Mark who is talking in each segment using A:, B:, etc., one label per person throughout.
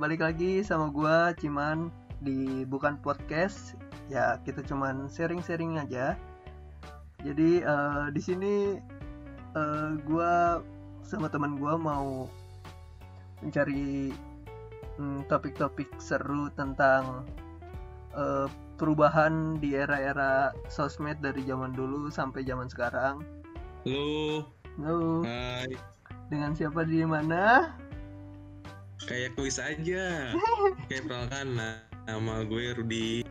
A: balik lagi sama gua Ciman di bukan podcast. Ya, kita cuman sharing-sharing aja. Jadi eh, di sini eh, gua sama teman gua mau mencari mm, topik-topik seru tentang eh, perubahan di era-era sosmed dari zaman dulu sampai zaman sekarang.
B: Halo,
A: Halo,
B: hai.
A: dengan siapa di mana?
B: Kayak kuis aja. Kayak perkenalkan nah, nama gue Rudi.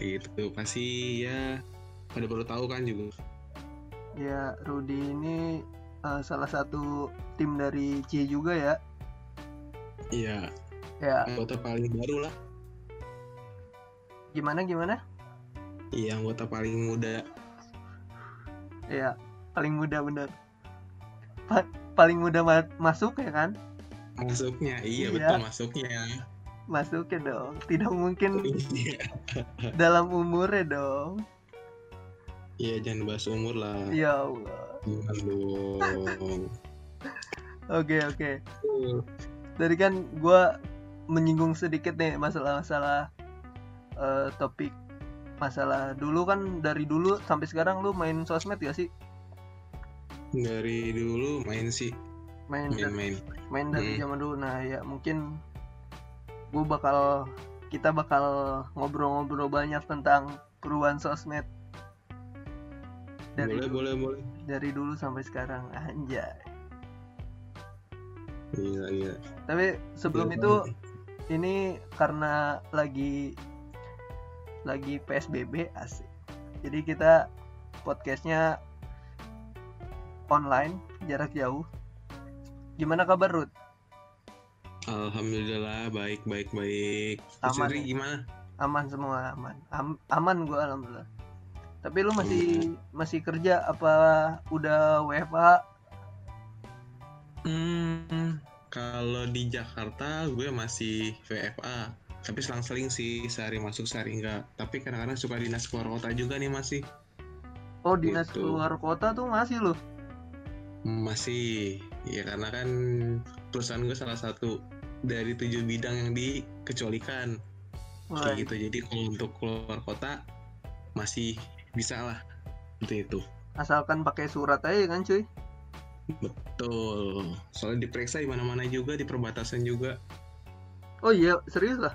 B: Gitu, pasti ya pada baru tahu kan juga.
A: Ya, Rudy ini eh, salah satu tim dari C juga ya.
B: Iya,
A: Ya,
B: anggota paling baru lah.
A: gimana gimana?
B: Iya, anggota paling muda.
A: Ya, paling muda bener. Pa- paling muda ma- masuk ya kan?
B: Masuknya, iya,
A: Iya.
B: betul masuknya.
A: Masuk ya dong. Tidak mungkin
B: Iya,
A: dalam umurnya dong.
B: Iya, jangan bahas umur lah.
A: Ya Allah.
B: Jangan dong.
A: Oke oke. Dari kan gua menyinggung sedikit nih masalah-masalah eh, topik masalah dulu kan dari dulu sampai sekarang lu main sosmed ya sih?
B: Dari dulu main sih,
A: Main dari-
B: main-main.
A: main dari
B: Hmm.
A: zaman dulu nah ya mungkin gue bakal kita bakal ngobrol-ngobrol banyak tentang perubahan sosmed dari
B: Boleh, boleh, boleh.
A: dari dulu sampai sekarang anjay
B: Iya, iya.
A: tapi sebelum
B: Iya,
A: itu ini karena lagi lagi PSBB asik jadi kita podcastnya online jarak jauh gimana kabar Ruth
B: Alhamdulillah baik baik baik.
A: Aman
B: Riri
A: ya?
B: gimana?
A: aman semua aman Am- aman gue alhamdulillah tapi lu masih masih kerja apa udah WFA
B: Hmm, kalau di Jakarta gue masih VFA. Tapi selang-seling sih sehari masuk sehari enggak. Tapi kadang-kadang suka dinas keluar kota juga nih masih.
A: oh dinas
B: Gitu.
A: keluar kota tuh masih lu
B: Masih. Ya karena kan perusahaan gue salah satu dari tujuh bidang yang dikecualikan
A: Wah,
B: kayak gitu. Jadi kalau untuk keluar kota masih bisa lah. Seperti itu.
A: asalkan pakai surat aja kan cuy
B: Betul. Soalnya diperiksa di mana-mana juga, di perbatasan juga.
A: oh iya serius lah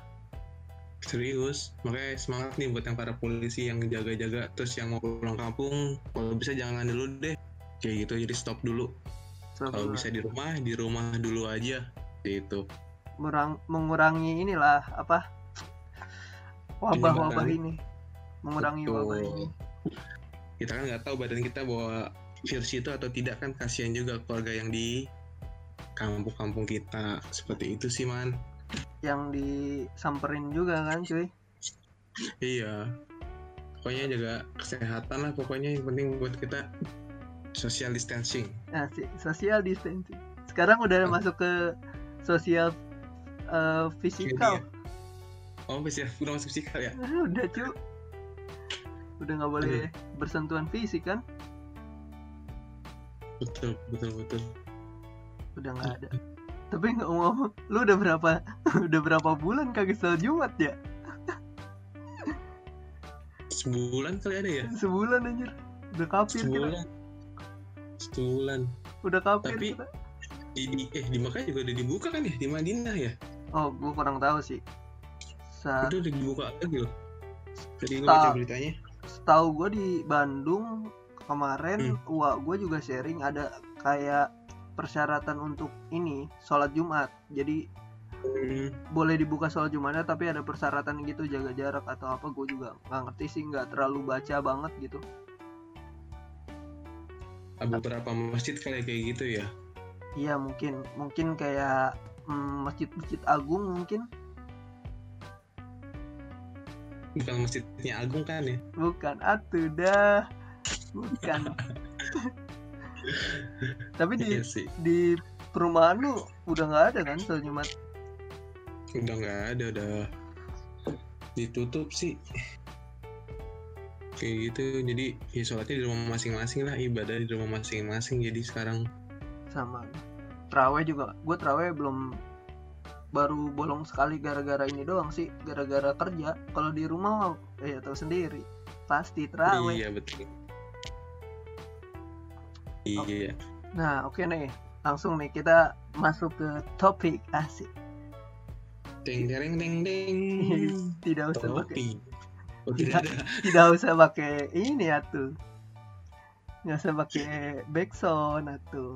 B: Serius, makanya semangat nih buat yang para polisi yang jaga-jaga terus yang mau pulang kampung, kalau bisa jangan dulu deh. Kayak gitu, jadi stop dulu. Kalau bisa di rumah, di rumah dulu aja. Gitu.
A: Merang- mengurangi inilah apa wabah-wabah ini mengurangi
B: Betul.
A: wabah ini
B: Kita kan nggak tahu badan kita bawa virus itu atau tidak kan kasihan juga keluarga yang di kampung-kampung kita. Seperti itu sih man.
A: yang disamperin juga kan cuy
B: Iya. Pokoknya jaga kesehatan lah pokoknya yang penting buat kita social distancing.
A: nah si- social distancing sekarang udah
B: Ah.
A: masuk ke sosial eh, fisikal
B: Oh, bisa udah masuk psikal ya?
A: Ah, udah cu udah nggak boleh bersentuhan fisik kan
B: Betul, betul, betul.
A: udah nggak ada tapi nggak ngomong lu udah berapa udah berapa bulan kagak sholat jumat ya
B: Sebulan kali ada ya?
A: sebulan anjir udah kafir kita
B: Sebulan. Sebulan.
A: udah kafir
B: Tapi-
A: kita.
B: Di, di eh di Makkah juga udah dibuka kan ya di Madinah ya?
A: oh gua kurang tahu sih Sa
B: Itu udah dibuka lagi loh. Tadi gue
A: Tak.
B: baca beritanya.
A: setahu gue di Bandung kemarin
B: Hmm.
A: wah gue juga sharing ada kayak persyaratan untuk ini sholat Jumat jadi
B: Hmm,
A: boleh dibuka sholat Jumatnya tapi ada persyaratan gitu jaga jarak atau apa gue juga nggak ngerti sih nggak terlalu baca banget gitu
B: beberapa masjid kali kayak gitu ya.
A: iya mungkin mungkin kayak mm, masjid-masjid agung mungkin
B: Bukan masjidnya Agung kan ya?
A: bukan atuh dah bukan tapi di
B: Iya sih.
A: di perumahan lu udah nggak ada kan sholat Jumat
B: Udah nggak ada, udah ditutup sih. Kayak gitu. Jadi ya sholatnya di rumah masing-masing lah, ibadah di rumah masing-masing. Jadi sekarang
A: sama. Terawih juga. Gue terawih belum baru bolong sekali gara-gara ini doang sih gara-gara kerja. Kalau di rumah eh ya tahu sendiri. Pasti terawih.
B: Iya betul. Iya.
A: Nah oke okay nih. Langsung nih kita masuk ke topik asik.
B: Ding ding ding ding
A: tidak usah pakai oh, tidak, tidak usah pakai ini ya tuh nggak usah pakai backsound atau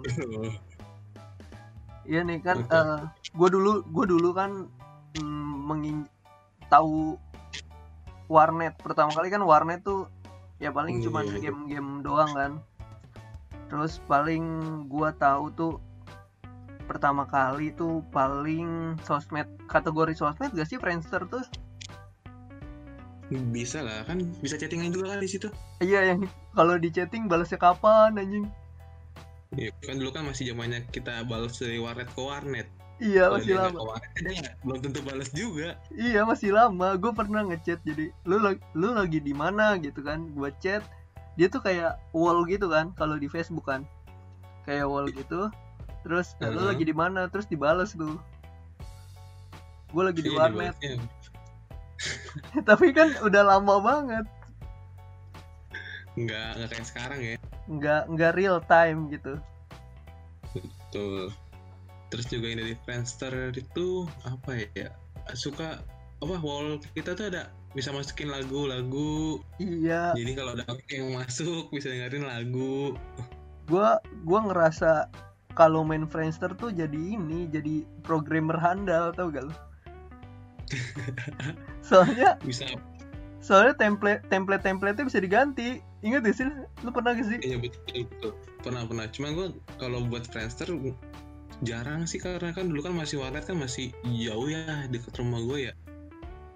A: Iya nih kan, uh, eh, gue dulu gue dulu kan mm, mengin tahu warnet pertama kali kan warnet tuh ya paling cuma iya, iya. game-game doang kan. Terus paling gue tahu tuh pertama kali tuh paling sosmed kategori sosmed gak sih Friendster tuh?
B: Bisa lah kan bisa chattingan juga kan di situ.
A: Iya yang kalau di chatting balasnya kapan anjing?
B: Iya, kan dulu kan masih zamannya kita balas dari warnet ke warnet.
A: Iya, Kalo masih lama.
B: Warnet, belum tentu balas juga.
A: Iya, masih lama. Gue pernah ngechat jadi lu lu lagi di mana gitu kan. Gue chat, dia tuh kayak wall gitu kan kalau di Facebook kan. Kayak wall gitu. Terus uh -huh. lu lagi di mana? Terus dibalas tuh. Gue lagi di iya, warnet. Tapi kan udah lama banget.
B: Enggak, enggak kayak sekarang ya.
A: Nggak nggak real time gitu.
B: Betul. Terus juga yang dari Friendster itu apa ya? Suka apa wall kita tuh ada bisa masukin lagu-lagu.
A: Iya.
B: Jadi kalau ada yang masuk bisa dengerin lagu.
A: Gua gua ngerasa kalau main Friendster tuh jadi ini jadi programmer handal tau gak lo soalnya
B: bisa.
A: soalnya template template template bisa diganti. Ingat gak sih? Lu pernah gak sih?
B: Iya betul betul. Pernah pernah. Cuma gue kalau buat Friendster jarang sih karena kan dulu kan masih warnet kan masih jauh ya deket rumah gue ya.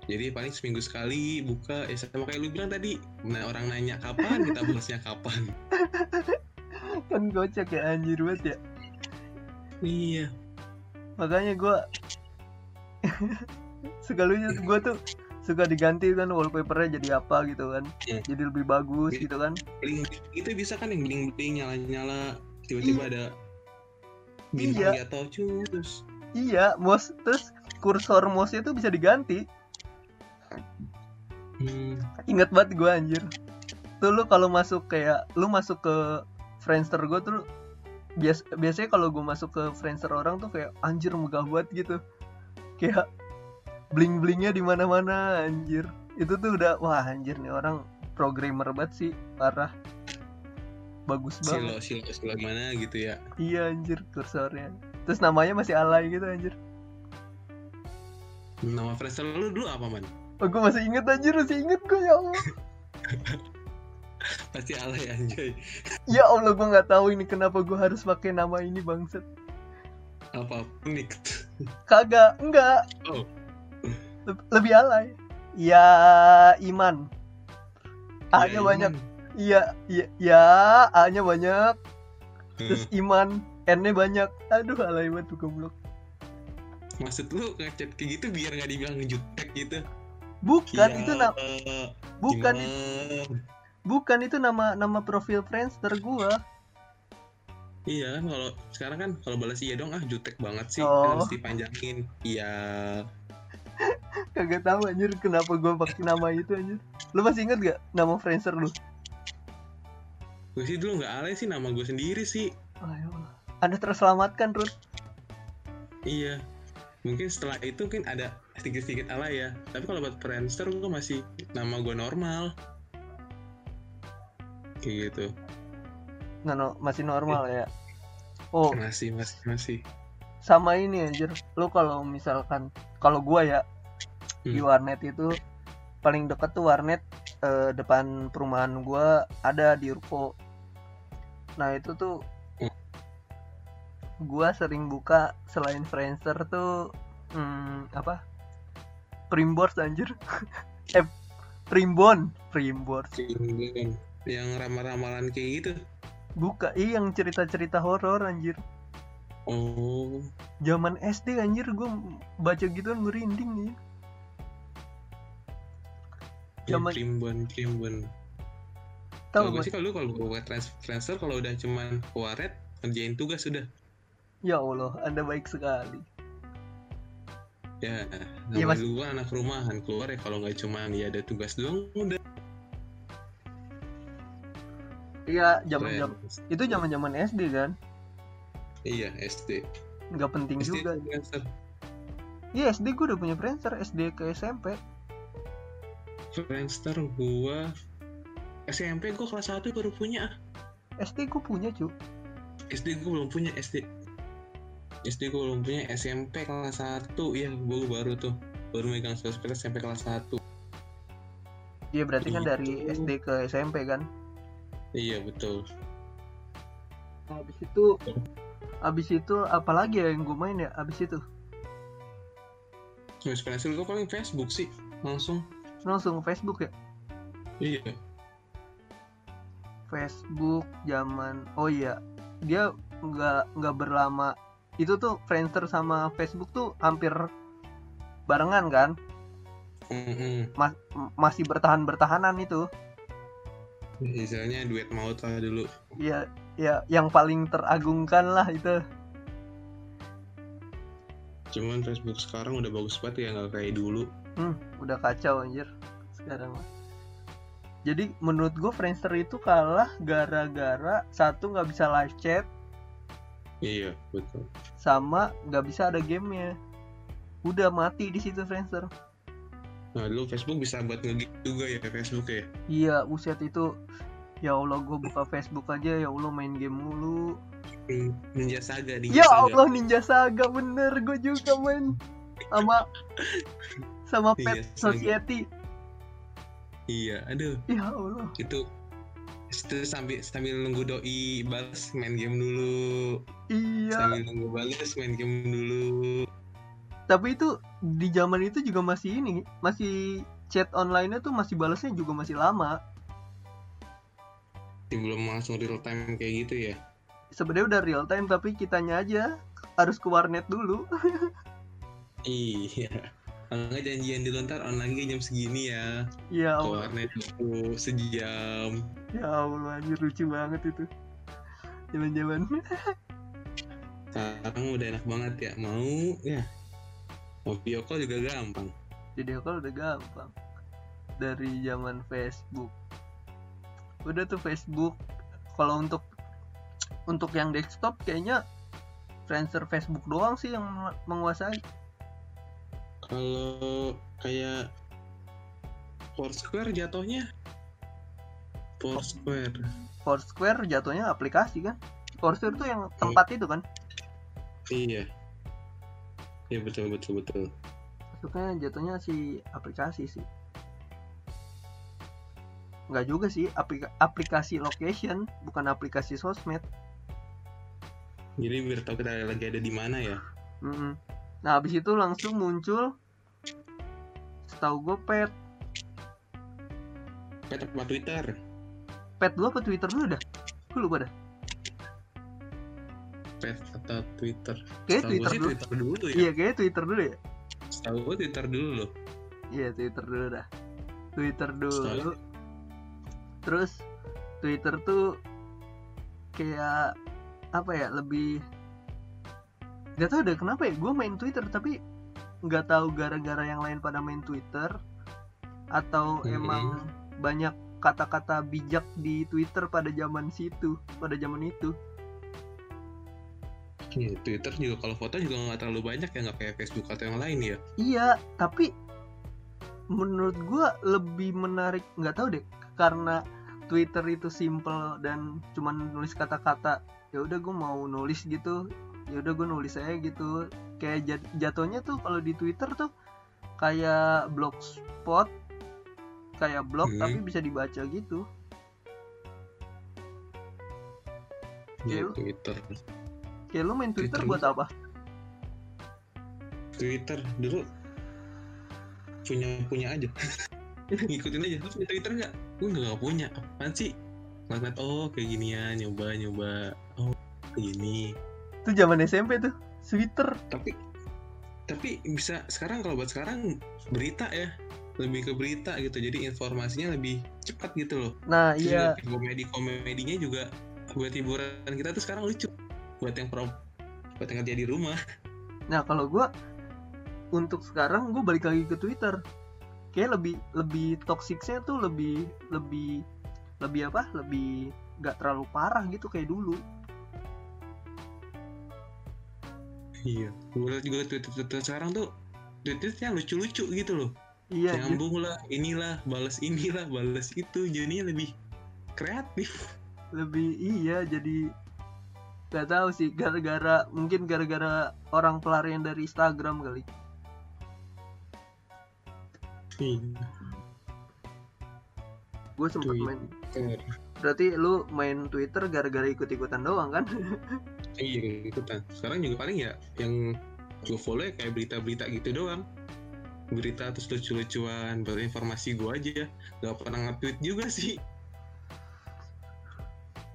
B: Jadi paling seminggu sekali buka ya sama kayak lu bilang tadi nah orang nanya kapan kita balasnya kapan.
A: Kan gocek ya anjir banget ya.
B: Iya.
A: Makanya gue sekalinya gue tuh suka diganti kan wallpapernya jadi apa gitu kan. Yeah. jadi lebih bagus gitu kan.
B: Bling, itu bisa kan yang bling bling nyala nyala tiba-tiba ada bintang iya. atau cus
A: iya mouse terus kursor mouse itu bisa diganti. Hmm. ingat banget gue anjir. Tuh lu kalau masuk kayak lu masuk ke Friendster gue tuh bias biasanya kalau gue masuk ke Friendster orang tuh kayak anjir megah banget gitu. Kayak bling blingnya di mana mana anjir. Itu tuh udah wah anjir nih orang programmer banget sih parah. Bagus banget.
B: silo silo silo mana gitu ya?
A: Iya anjir kursornya. Terus namanya masih alay gitu anjir.
B: Nama freelancer lu dulu apa man?
A: Oh, gue masih inget anjir masih inget gue ya allah.
B: Pasti alay anjay.
A: Ya allah gue nggak tahu ini kenapa gue harus pakai nama ini bangset
B: apa unik
A: kagak enggak. Oh lebih alay. Ya iman. A nya ya, banyak. Iya iya ya a nya banyak. Terus hmm. iman n nya banyak. Aduh alay banget tuh goblok.
B: Maksud lu ngechat kayak gitu biar nggak dibilang jutek gitu?
A: Bukan ya, itu nama bukan itu, bukan itu nama nama profil Friendster gua.
B: Iya kan kalau sekarang kan kalau balas iya dong ah jutek banget sih. Oh. harus dipanjangin. Iya
A: Kagak tahu anjir kenapa gue pakai nama itu anjir. Lu masih inget gak nama Friendster lu?
B: Gue sih dulu nggak alay sih nama gue sendiri sih.
A: Ayo. Anda terselamatkan Ruth.
B: Iya. Mungkin setelah itu mungkin ada sedikit-sedikit alay ya. Tapi kalau buat Friendster gue masih nama gue normal. Kayak gitu.
A: Nah, no, masih normal eh. ya. Oh.
B: Masih, masih, masih
A: sama ini anjir. Lu kalau misalkan kalau gua ya hmm. di warnet itu paling deket tuh warnet eh, depan perumahan gua ada di ruko. Nah itu tuh hmm. gua sering buka selain Friendster tuh hmm, apa? Primbors anjir. Eh Primbon. Primbors
B: yang ramal-ramalan kayak gitu.
A: Buka iya yang cerita-cerita horor anjir
B: Oh.
A: Zaman SD anjir gue baca gitu merinding nih.
B: Zaman Primbon Primbon. Tahu gue sih kalau kalau gue transfer kalau udah cuman waret ngerjain tugas sudah.
A: Ya Allah, Anda baik sekali.
B: ya nama
A: Mas.
B: gue anak rumahan keluar ya kalau nggak cuma ya ada tugas doang udah
A: iya zaman
B: Keren.
A: zaman itu zaman zaman SD kan
B: iya SD
A: nggak penting
B: SD
A: juga.
B: Friendster.
A: iya SD gue udah punya Friendster SD ke SMP
B: Friendster gua SMP gua kelas 1 baru punya.
A: SD gue punya cu.
B: SD gua belum punya SD SD gua belum punya SMP kelas 1 iya gua baru tuh. Baru megang sosmed SMP kelas 1
A: Iya berarti kan dari
B: Itu.
A: SD ke SMP kan?
B: Iya betul.
A: Habis itu habis itu apalagi ya yang gue main ya habis itu?
B: Mas Friendster gua paling Facebook sih langsung.
A: Langsung Facebook ya?
B: Iya.
A: Facebook zaman oh iya. Dia nggak nggak berlama. Itu tuh Friendster sama Facebook tuh hampir barengan kan?
B: Mm-mm.
A: Ma- m- masih bertahan bertahanan itu
B: istilahnya duet maut lah dulu.
A: Ya ya yang paling teragungkan lah itu.
B: Cuman Facebook sekarang udah bagus banget ya nggak kayak dulu.
A: Hmm, udah kacau anjir sekarang mah. Jadi menurut gue Friendster itu kalah gara-gara satu nggak bisa live chat
B: iya betul.
A: sama nggak bisa ada gamenya. Udah mati di situ Friendster
B: nah dulu Facebook bisa buat nge juga ya Facebook ya?
A: Iya buset itu ya Allah gue buka Facebook aja ya Allah main game mulu.
B: Hmm, Ninja Saga Ninja
A: ya
B: Saga.
A: Allah Ninja Saga bener gue juga main sama sama
B: Ninja
A: Pet
B: Saga.
A: Society.
B: Iya aduh.
A: Ya Allah.
B: Itu itu sambil sambil nunggu doi balas main game dulu.
A: Iya.
B: Sambil nunggu balas main game dulu.
A: Tapi itu di zaman itu juga masih ini masih chat online-nya tuh masih balasnya juga masih lama.
B: Belum langsung real time kayak gitu ya?
A: Sebenarnya udah real time tapi kitanya aja harus ke warnet dulu.
B: Iya. Nggak janjian dulu ntar online jam segini ya.
A: Ya
B: ke warnet dulu sejam.
A: Ya Allah anjir lucu banget itu. Zaman-zaman
B: sekarang udah enak banget ya. Mau ya mau video call juga gampang.
A: Video call udah gampang. Dari zaman Facebook. Udah tuh Facebook. Kalau untuk untuk yang desktop kayaknya Friendster Facebook doang sih yang menguasai.
B: Kalau kayak Foursquare jatuhnya? Foursquare.
A: Foursquare jatuhnya aplikasi kan? Foursquare tuh yang tempat itu kan?
B: Iya iya betul betul betul.
A: Masuknya jatuhnya si aplikasi sih. Nggak juga sih aplika- aplikasi location bukan aplikasi sosmed.
B: Jadi biar tahu kita lagi ada di mana ya?
A: Mm-mm. Nah habis itu langsung muncul setahu gue pet.
B: Pet apa Twitter?
A: Pet dulu apa Twitter dulu dah? Gue lupa dah
B: pet atau Twitter?
A: Kayak Twitter dulu.
B: Twitter dulu ya.
A: Iya kayak Twitter dulu ya.
B: Setahu gue Twitter dulu loh.
A: Iya Twitter dulu dah. Twitter dulu.
B: Setahu-
A: terus Twitter tuh kayak apa ya lebih nggak tahu deh kenapa ya gue main Twitter tapi nggak tahu gara-gara yang lain pada main Twitter atau
B: Mhm.
A: emang banyak kata-kata bijak di Twitter pada zaman situ pada zaman itu
B: Iya, Twitter juga kalau foto juga nggak terlalu banyak ya nggak kayak Facebook atau yang lain ya
A: Iya, tapi menurut gua lebih menarik nggak tahu deh karena Twitter itu simple dan cuman nulis kata-kata. Ya udah gua mau nulis gitu. Ya udah gua nulis aja gitu. Kayak jat- jatuhnya tuh kalau di Twitter tuh kayak blogspot kayak blog
B: Hmm.
A: tapi bisa dibaca gitu.
B: Iya. Twitter
A: Kayak lu main Twitter
B: Twitter
A: buat apa?
B: Twitter dulu punya punya aja. Ngikutin aja. Lu punya Twitter nggak? Gue nggak punya. Apaan sih? Ngeliat oh kayak ginian nyoba nyoba. Oh kayak gini.
A: Itu zaman SMP tuh. Twitter.
B: tapi tapi bisa sekarang kalau buat sekarang berita ya. Lebih ke berita gitu. Jadi informasinya lebih cepat gitu loh.
A: Nah, iya.
B: komedi komedinya juga buat hiburan kita tuh sekarang lucu buat yang pro buat yang kerja di rumah.
A: Nah kalau gua untuk sekarang gue balik lagi ke Twitter. Kayak lebih lebih toksiknya tuh lebih lebih lebih apa? Lebih gak terlalu parah gitu kayak dulu.
B: Iya gue liat juga Twitter Twitter sekarang tuh Twitternya lucu-lucu gitu loh.
A: Iya.
B: Nyambung lah inilah balas inilah balas itu jadinya lebih kreatif.
A: Lebih iya jadi gak tahu sih gara-gara mungkin gara-gara orang pelarian dari Instagram kali. Gue sempet
B: Twitter.
A: main. Berarti lu main Twitter gara-gara ikut-ikutan doang kan?
B: Iya ikutan. Sekarang juga paling ya yang gue follow ya kayak berita-berita gitu doang. Berita terus lucu-lucuan baru informasi gue aja. Gak pernah nge-tweet juga sih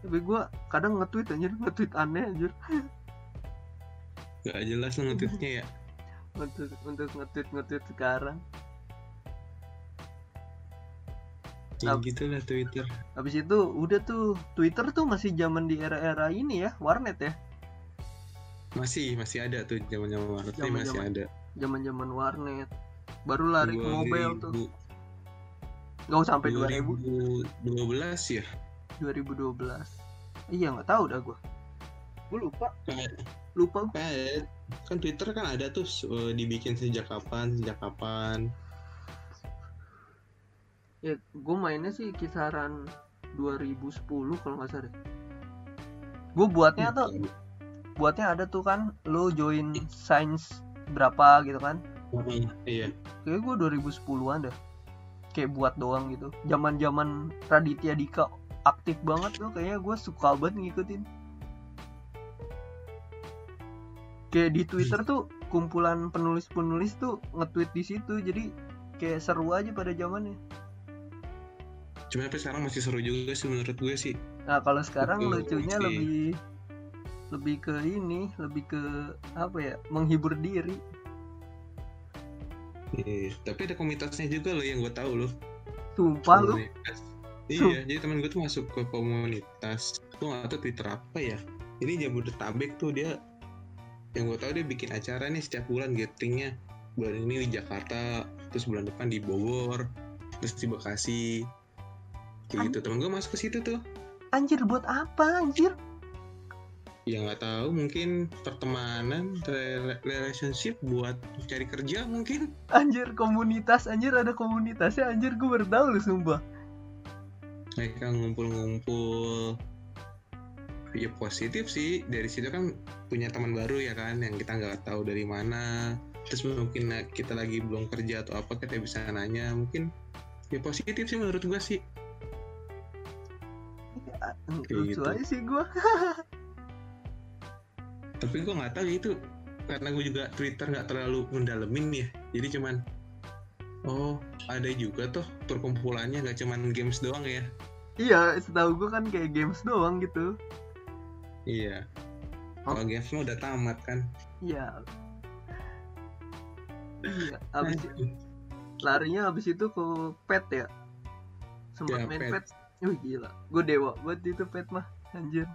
A: tapi gue kadang nge-tweet anjir. Nge-tweet aneh anjir.
B: Gak jelas lo nge-tweetnya ya.
A: Untuk untuk nge-tweet nge-tweet sekarang.
B: Ya
A: Ap-
B: gitu lah Twitter.
A: habis itu udah tuh Twitter tuh masih zaman di era-era ini ya warnet ya?
B: Masih masih ada tuh zaman zaman warnet nih
A: Zaman-zaman.
B: masih ada.
A: zaman-zaman warnet. Baru lari ke mobile tuh. Nggak usah sampai 2000
B: 2012 ya
A: 2012 iya nggak tahu dah gue gue lupa.
B: Kayak-
A: lupa gua.
B: kayak- kan Twitter kan ada tuh eh, dibikin sejak kapan sejak kapan.
A: Ya gue mainnya sih kisaran 2010 kalau nggak salah. Deh gue buatnya tuh buatnya ada tuh kan lo join science berapa gitu kan?
B: Hmm, iya.
A: Kayak gue 2010-an dah kayak buat doang gitu. Zaman zaman Raditya Dika aktif banget tuh kayaknya gue suka banget ngikutin. Kayak di Twitter tuh kumpulan penulis-penulis tuh nge-tweet di situ jadi kayak seru aja pada zamannya.
B: Cuma tapi sekarang masih seru juga sih menurut gue sih.
A: Nah kalau sekarang
B: Betul,
A: lucunya
B: sih.
A: lebih lebih ke ini lebih ke apa ya menghibur diri.
B: Iya, tapi ada komunitasnya juga loh yang gue tahu loh.
A: Sumpah lu.
B: Komunitas iya jadi teman gue tuh masuk ke komunitas gue gak tau twitter apa ya. Ini Jabodetabek tuh dia yang gue tahu dia bikin acara nih setiap bulan gatheringnya bulan ini di Jakarta terus bulan depan di Bogor terus di Bekasi. Kayak gitu teman gue masuk ke situ tuh.
A: Anjir buat apa anjir?
B: Ya nggak tahu mungkin pertemanan rela- relationship buat cari kerja mungkin.
A: Anjir komunitas anjir ada komunitasnya anjir gue baru tahu lu sumpah
B: mereka ngumpul-ngumpul. Ya positif sih. Dari situ kan punya teman baru ya kan yang kita nggak tahu dari mana. Terus mungkin kita lagi belum kerja atau apa kita bisa nanya. Mungkin ya positif sih menurut gua sih. Kayak
A: lucu
B: gitu.
A: aja sih gue
B: tapi gua nggak tahu ya itu karena gue juga Twitter nggak terlalu mendalemin ya. Jadi cuman oh ada juga tuh perkumpulannya nggak cuman games doang ya?
A: Iya setahu gue kan kayak games doang gitu.
B: Iya.
A: Oh.
B: kalau games mah udah tamat kan?
A: Iya. Iya abis larinya abis itu ke pet ya? Sempat
B: Ya,
A: main
B: pet.
A: pet. Wih gila. Gue dewa buat itu pet mah anjir.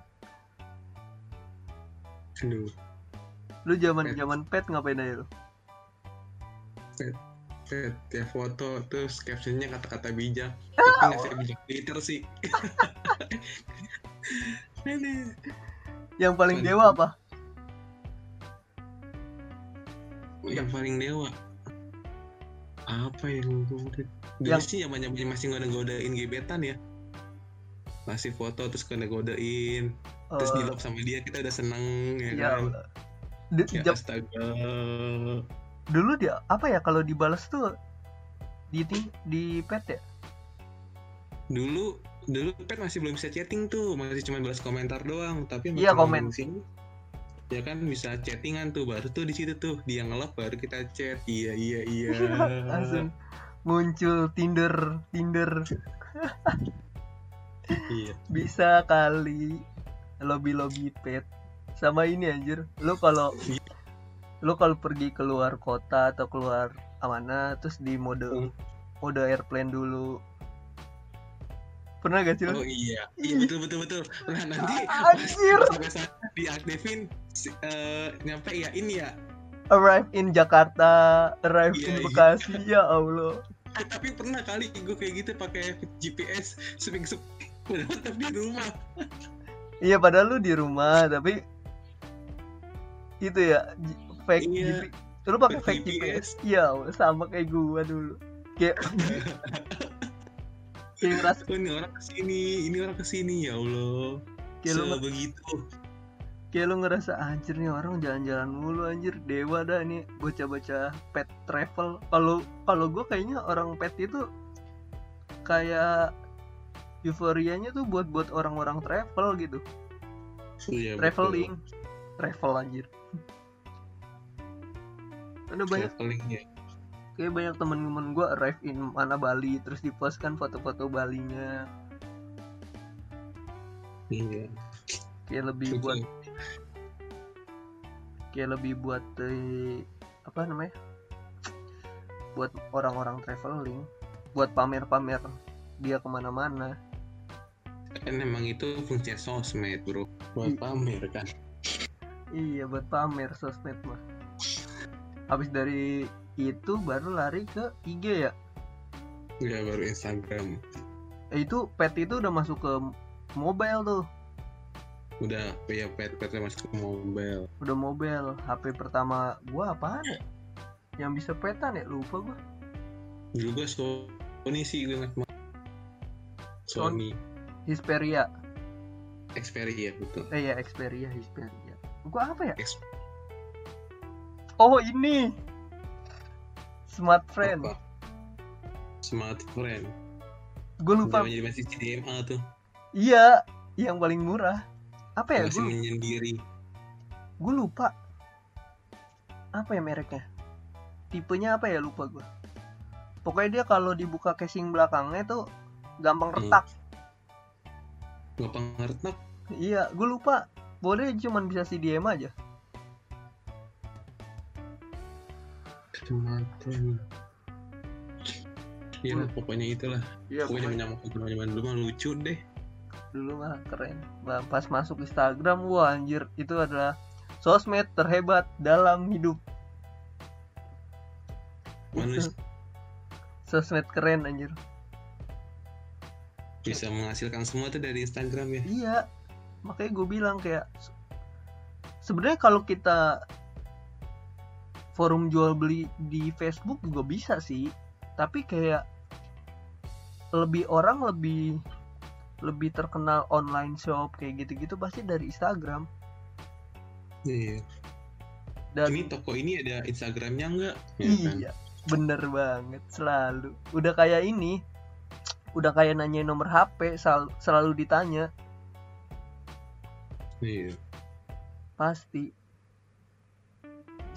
B: Aduh.
A: lu zaman
B: Pet.
A: zaman pet ngapain aja lu
B: Set, ya foto terus captionnya kata-kata bijak. Tapi nggak saya bijak Twitter sih. Aduh.
A: yang paling dewa apa?
B: Yang paling dewa. Apa yang gue
A: Yang-
B: sih zaman zamannya masih ngoda-ngodain gebetan ya. Masih foto terus ngoda-ngodain terus
A: Eh,
B: di love sama dia kita udah seneng ya,
A: ya
B: kan.
A: Di-
B: ya astaga
A: dulu dia apa ya kalau dibales tuh di ting- di pet ya?
B: Dulu dulu pet masih belum bisa chatting tuh masih cuma balas komentar doang tapi
A: Iya, komen.
B: sini ya kan bisa chattingan tuh baru tuh di situ tuh dia nge-love baru kita chat iya iya iya.
A: Langsung muncul Tinder Tinder.
B: Iya.
A: Bisa kali lobby lobby pet. Sama ini anjir. Lu kalau lu kalau pergi keluar kota atau keluar mana terus di mode
B: Hmm.
A: mode airplane dulu pernah gak sih lu?
B: oh iya iya betul betul betul nah nanti
A: Anjir.
B: pas diaktifin si- eh, nyampe ya ini ya
A: arrive in Jakarta arrive yeah, in iya. Bekasi iya. ya Allah
B: eh, tapi pernah kali gue kayak gitu pakai GPS udah tetap di rumah
A: iya padahal lu di rumah tapi itu ya fake
B: iya.
A: GPS lu pakai fake GPS iya sama kayak gua dulu. Kayak
B: kayak ngerasa oh, ini orang ke sini ini orang ke sini ya Allah. Kayak so, lu begitu
A: kayak lu ngerasa anjir nih orang jalan-jalan mulu anjir. Dewa dah nih baca-baca pet travel. Kalau kalau gue kayaknya orang pet itu kayak euforianya tuh buat buat orang-orang travel gitu.
B: Iya,
A: traveling. Betul. travel anjir ada banyak
B: ya.
A: kayak banyak temen-temen gue arrive in mana Bali terus dipost kan foto-foto Balinya.
B: Iya.
A: Kayak lebih buat kayak lebih buat eh, apa namanya? Buat orang-orang traveling. Buat pamer-pamer dia ke mana-mana.
B: Kan emang itu fungsi sosmed bro. Buat pamer kan?
A: Iya buat pamer sosmed mah habis dari itu baru lari ke IG ya?
B: Iya baru Instagram.
A: Eh, itu pet itu udah masuk ke mobile tuh.
B: Udah ya pet petnya masuk ke mobile.
A: Udah mobile. HP pertama gua apa ya? Yang bisa petan ya? Lupa gua.
B: Dulu gua Sony sih gue ingat Sony.
A: Xperia.
B: Xperia betul.
A: Eh ya Xperia Xperia. Gua apa ya? Ex Oh ini Smart Friend. Apa?
B: Smart Friend.
A: Gue lupa.
B: Masih CDMA tuh.
A: Iya, yang paling murah. Apa ya?
B: Masih gua... menyendiri.
A: Gue lupa. Apa ya mereknya? Tipenya apa ya lupa gue. Pokoknya dia kalau dibuka casing belakangnya tuh gampang hmm. retak.
B: Hmm. Gampang retak?
A: Iya, gue lupa. Boleh cuma bisa CDM aja.
B: Semacam Iya hmm. pokoknya itulah. Iya, pokoknya menyamakan zaman dulu mah lucu deh.
A: Dulu mah keren. Pas masuk Instagram, wah anjir itu adalah sosmed terhebat dalam hidup.
B: Manusia.
A: sosmed keren anjir.
B: Bisa menghasilkan semua tuh dari Instagram ya.
A: Iya. Makanya gue bilang kayak sebenarnya kalau kita forum jual beli di Facebook juga bisa sih. Tapi kayak lebih orang lebih lebih terkenal online shop kayak gitu-gitu pasti dari Instagram.
B: Iya. Dan ini toko ini ada Instagramnya enggak
A: ya, iya kan? bener banget selalu. Udah kayak ini udah kayak nanya nomor HP sel selalu ditanya.
B: Iya.
A: Pasti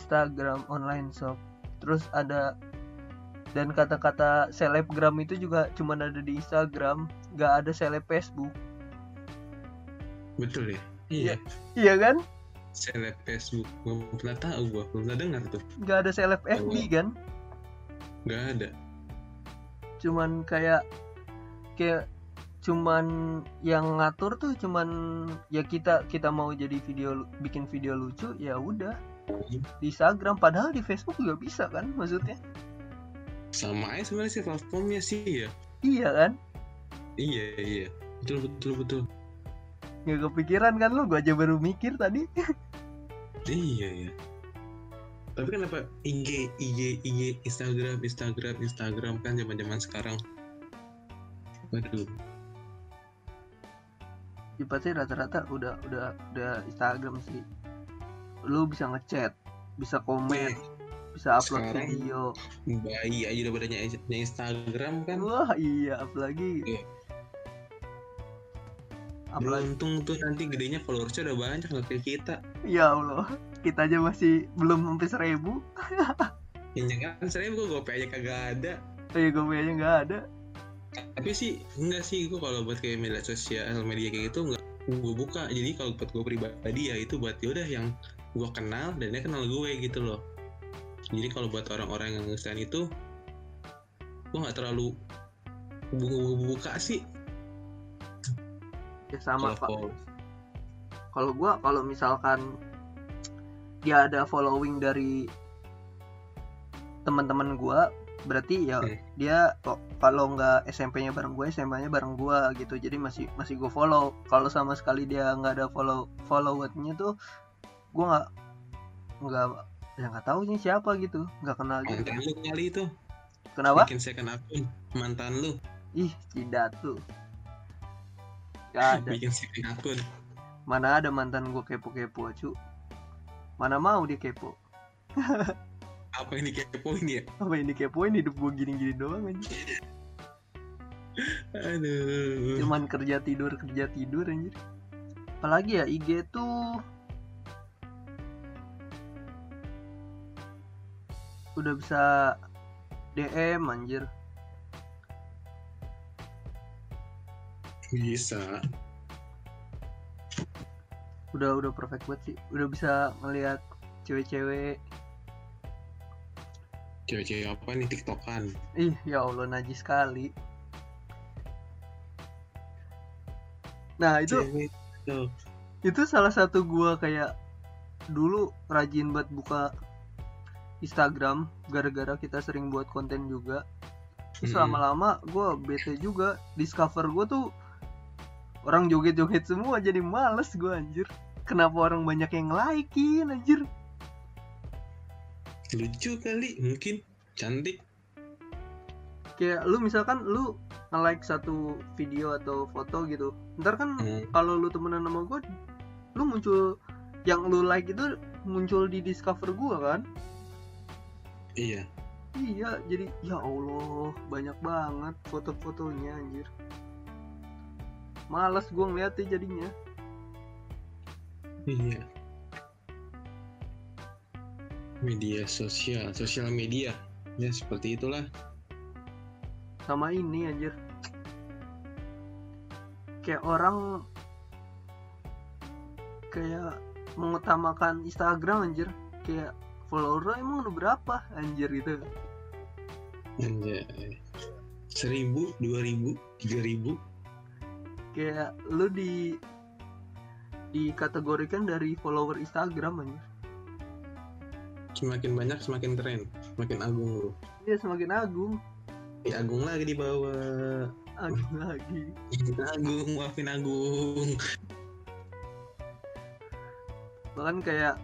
A: Instagram online shop terus ada dan kata-kata selebgram itu juga cuma ada di Instagram nggak ada seleb Facebook.
B: Betul ya?
A: Iya. Iya. Kan?
B: Seleb Facebook belum pernah tahu gua belum pernah dengar tuh.
A: Nggak ada seleb FB oh. kan?
B: Nggak ada.
A: Cuman kayak kayak cuman yang ngatur tuh cuman ya kita kita mau jadi video bikin video lucu ya udah di Instagram padahal di Facebook juga bisa kan maksudnya?
B: Sama aja sebenarnya sih platformnya sih ya.
A: Iya kan?
B: Iya iya. Betul betul betul.
A: Nggak kepikiran kan lu? Gua aja baru mikir tadi.
B: Iya iya. Tapi kenapa IG IG IG Instagram Instagram Instagram kan zaman zaman sekarang? Waduh.
A: Ya pasti rata-rata udah udah udah Instagram sih lu bisa ngechat bisa komen bisa upload Sekarang, video
B: bayi aja udah pada Instagram kan
A: wah iya apalagi yeah.
B: Beruntung tuh nanti gedenya followersnya udah banyak nggak kayak kita.
A: Ya Allah, kita aja masih belum sampai seribu.
B: ya kan seribu gue aja kagak ada.
A: Oh iya gue aja nggak ada.
B: Tapi sih enggak sih gue kalau buat kayak media sosial media kayak gitu nggak gue buka. Jadi kalau buat gue pribadi ya itu buat yaudah yang gue kenal dan dia kenal gue gitu loh. Jadi kalau buat orang-orang yang selain itu gue nggak terlalu buka sih.
A: Ya sama pak. Kalau gue kalau misalkan dia ada following dari teman-teman gue berarti ya hmm. dia kalau nggak SMP-nya bareng gue SMA-nya bareng gue gitu. Jadi masih masih gue follow. Kalau sama sekali dia nggak ada follow followernya tuh gue nggak nggak ya nggak tahu nih siapa gitu nggak kenal
B: gitu. mantan lu kali itu.
A: Kenapa?
B: Bikin second akun mantan lu.
A: Ih tidak tuh gak ada.
B: Bikin second akun.
A: Mana ada mantan gue kepo-kepo cu. Mana mau dia kepo.
B: Apa ini kepoin ya
A: apa ini kepoin hidup gue gini-gini doang aja
B: aduh.
A: Cuman kerja tidur kerja tidur anjir. Apalagi ya IG tuh udah bisa DM anjir.
B: Bisa.
A: Udah udah perfect banget sih. Udah bisa ngelihat cewek-cewek.
B: Cewek-cewek apa nih? Tiktokan.
A: Ih ya allah najis sekali. Nah itu
B: Cewek,
A: itu salah satu gua kayak dulu rajin buat buka Instagram gara-gara kita sering buat konten juga. Terus hmm. lama-lama gue bete juga discover gue tuh orang joget-joget semua jadi males gue anjir. Kenapa orang banyak yang likein anjir?
B: Lucu kali mungkin. Cantik.
A: Kayak lu misalkan lu nge-like satu video atau foto gitu ntar kan hmm. kalau lu temenan sama gue lu muncul yang lu like itu muncul di discover gue kan
B: iya
A: iya jadi ya allah banyak banget foto-fotonya anjir Males gue ngeliatnya jadinya.
B: Iya. Media sosial, sosial media. Ya seperti itulah.
A: Sama ini anjir. Kayak orang kayak mengutamakan Instagram anjir. Kayak follower emang udah berapa anjir gitu.
B: Anjir. Seribu, dua ribu, tiga ribu,
A: kayak lu di dikategorikan dari follower Instagram aja
B: semakin banyak semakin keren. Semakin agung lu.
A: Iya semakin agung.
B: Ya agung lagi di bawah.
A: Agung lagi.
B: Agung maafin agung.
A: Bahkan kayak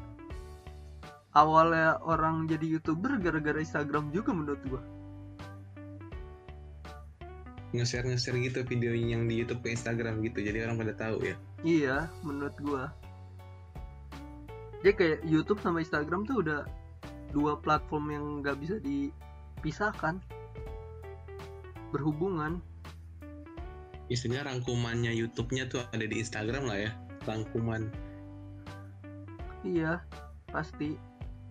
A: awalnya orang jadi youtuber gara-gara Instagram juga menurut gua.
B: Nge-share nge-share gitu videonya yang di YouTube ke Instagram gitu jadi orang pada tahu ya.
A: Iya menurut gua. Jadi kayak YouTube sama Instagram tuh udah dua platform yang nggak bisa dipisahkan. Berhubungan.
B: Istilahnya rangkumannya YouTube-nya tuh ada di Instagram lah ya rangkuman.
A: Iya pasti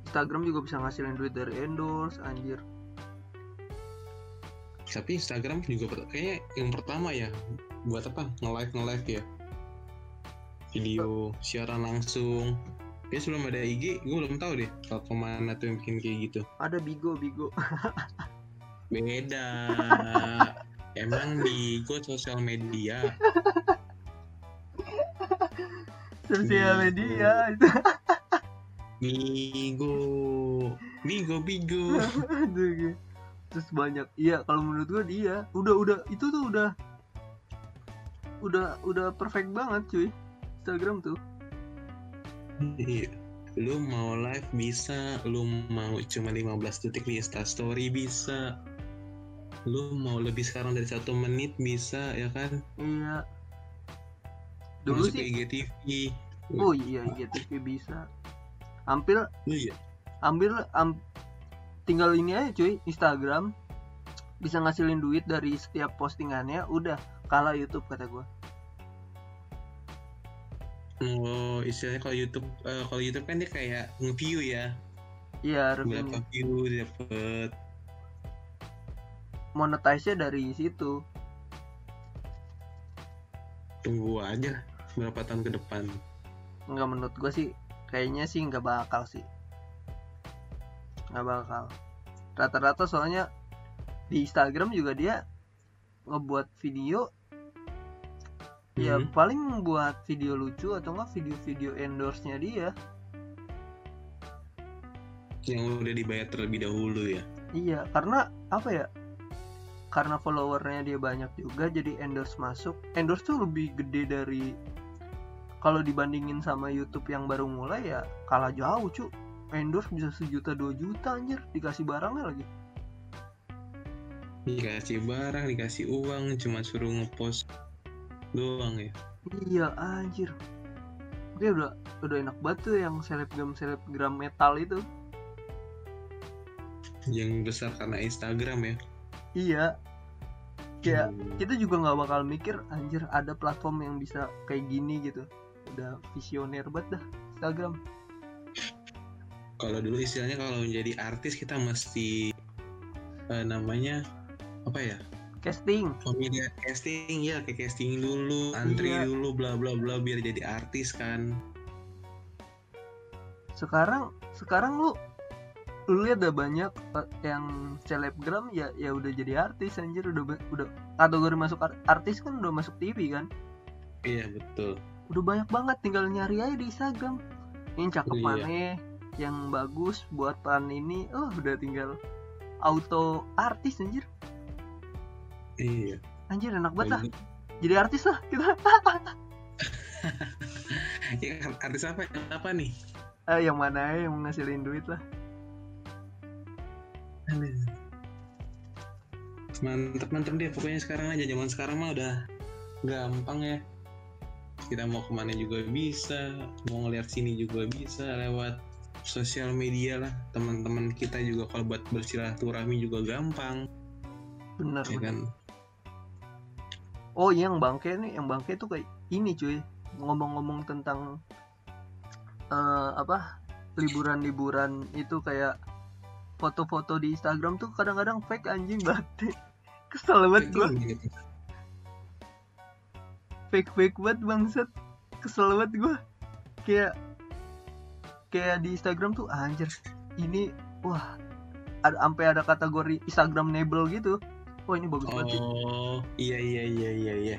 A: Instagram juga bisa ngasilin duit dari endorse anjir.
B: Tapi Instagram juga kayaknya yang pertama ya buat apa? Nge-live nge-live ya. Video siaran langsung. Ya sebelum ada IG gue belum tahu deh platform mana tuh yang bikin kayak gitu.
A: Ada Bigo Bigo.
B: Beda. Emang Bigo sosial media.
A: Sosial media. itu
B: Bigo Bigo Bigo
A: terus banyak. Iya kalau menurut gue dia udah udah. Itu tuh udah udah udah perfect banget cuy. Instagram tuh.
B: Iya. Lu mau live bisa. Lu mau cuma 15 detik di Insta Story bisa. Lu mau lebih sekarang dari satu menit bisa ya kan?
A: Iya.
B: Dulu Masuk sih IGTV
A: oh iya IGTV bisa hampir
B: iya
A: ambil am, tinggal ini aja cuy Instagram bisa ngasilin duit dari setiap postingannya udah kalah YouTube kata gue
B: Oh, istilahnya kalau YouTube uh, kalau YouTube kan dia kayak nge-view ya.
A: Iya,
B: berapa view dapat.
A: Monetize-nya dari situ.
B: Tunggu aja berapa tahun ke depan.
A: Enggak menurut gue sih kayaknya sih nggak bakal sih. Nggak bakal. Rata-rata soalnya di Instagram juga dia ngebuat video. Ya hmm. paling buat video lucu atau enggak video-video endorse-nya dia.
B: Yang udah dibayar terlebih dahulu ya?
A: Iya karena apa ya? Karena followernya dia banyak juga jadi endorse masuk. Endorse tuh lebih gede dari kalau dibandingin sama YouTube yang baru mulai ya kalah jauh cu. Endorse bisa sejuta dua juta anjir. Dikasih barangnya lagi?
B: Dikasih barang dikasih uang cuma suruh ngepost doang ya.
A: Iya anjir. Dia udah udah enak banget tuh yang selebgram selebgram metal itu.
B: Yang besar karena Instagram ya.
A: Iya. Kayak hmm. kita juga nggak bakal mikir anjir ada platform yang bisa kayak gini gitu udah visioner banget dah Instagram.
B: Kalau dulu istilahnya kalau menjadi artis kita mesti uh, namanya apa ya?
A: Casting.
B: Pemilihan casting ya kayak casting dulu antri iya. dulu bla bla bla biar jadi artis kan.
A: Sekarang sekarang lu lu lihat ada banyak eh, yang selebgram ya ya udah jadi artis anjir udah udah kategori masuk artis kan udah masuk TV kan?
B: Iya betul
A: udah banyak banget tinggal nyari aja di Instagram yang cakep iya. yang bagus buat peran ini oh udah tinggal auto artis anjir
B: Iya.
A: Anjir enak banget lah. Jadi artis lah kita.
B: ya, artis apa? Apa nih?
A: Eh, yang mana ya yang menghasilin duit lah.
B: Mantep mantep dia pokoknya sekarang aja zaman sekarang mah udah gampang ya. Kita mau ke mana juga bisa, mau ngeliat sini juga bisa lewat sosial media lah. Teman-teman kita juga kalau buat bersilaturahmi juga gampang.
A: Benar. Ya kan? oh yang bangke nih yang bangke tuh kayak ini cuy ngomong-ngomong tentang uh, apa liburan-liburan itu kayak foto-foto di Instagram tuh kadang-kadang fake anjing banget kesel banget gua fake fake banget bangsat. Kesel banget gua. Kayak kayak di Instagram tuh anjir ini wah ada sampai ada kategori Instagram Instagramable gitu. Oh ini bagus banget
B: oh iya iya iya iya iya.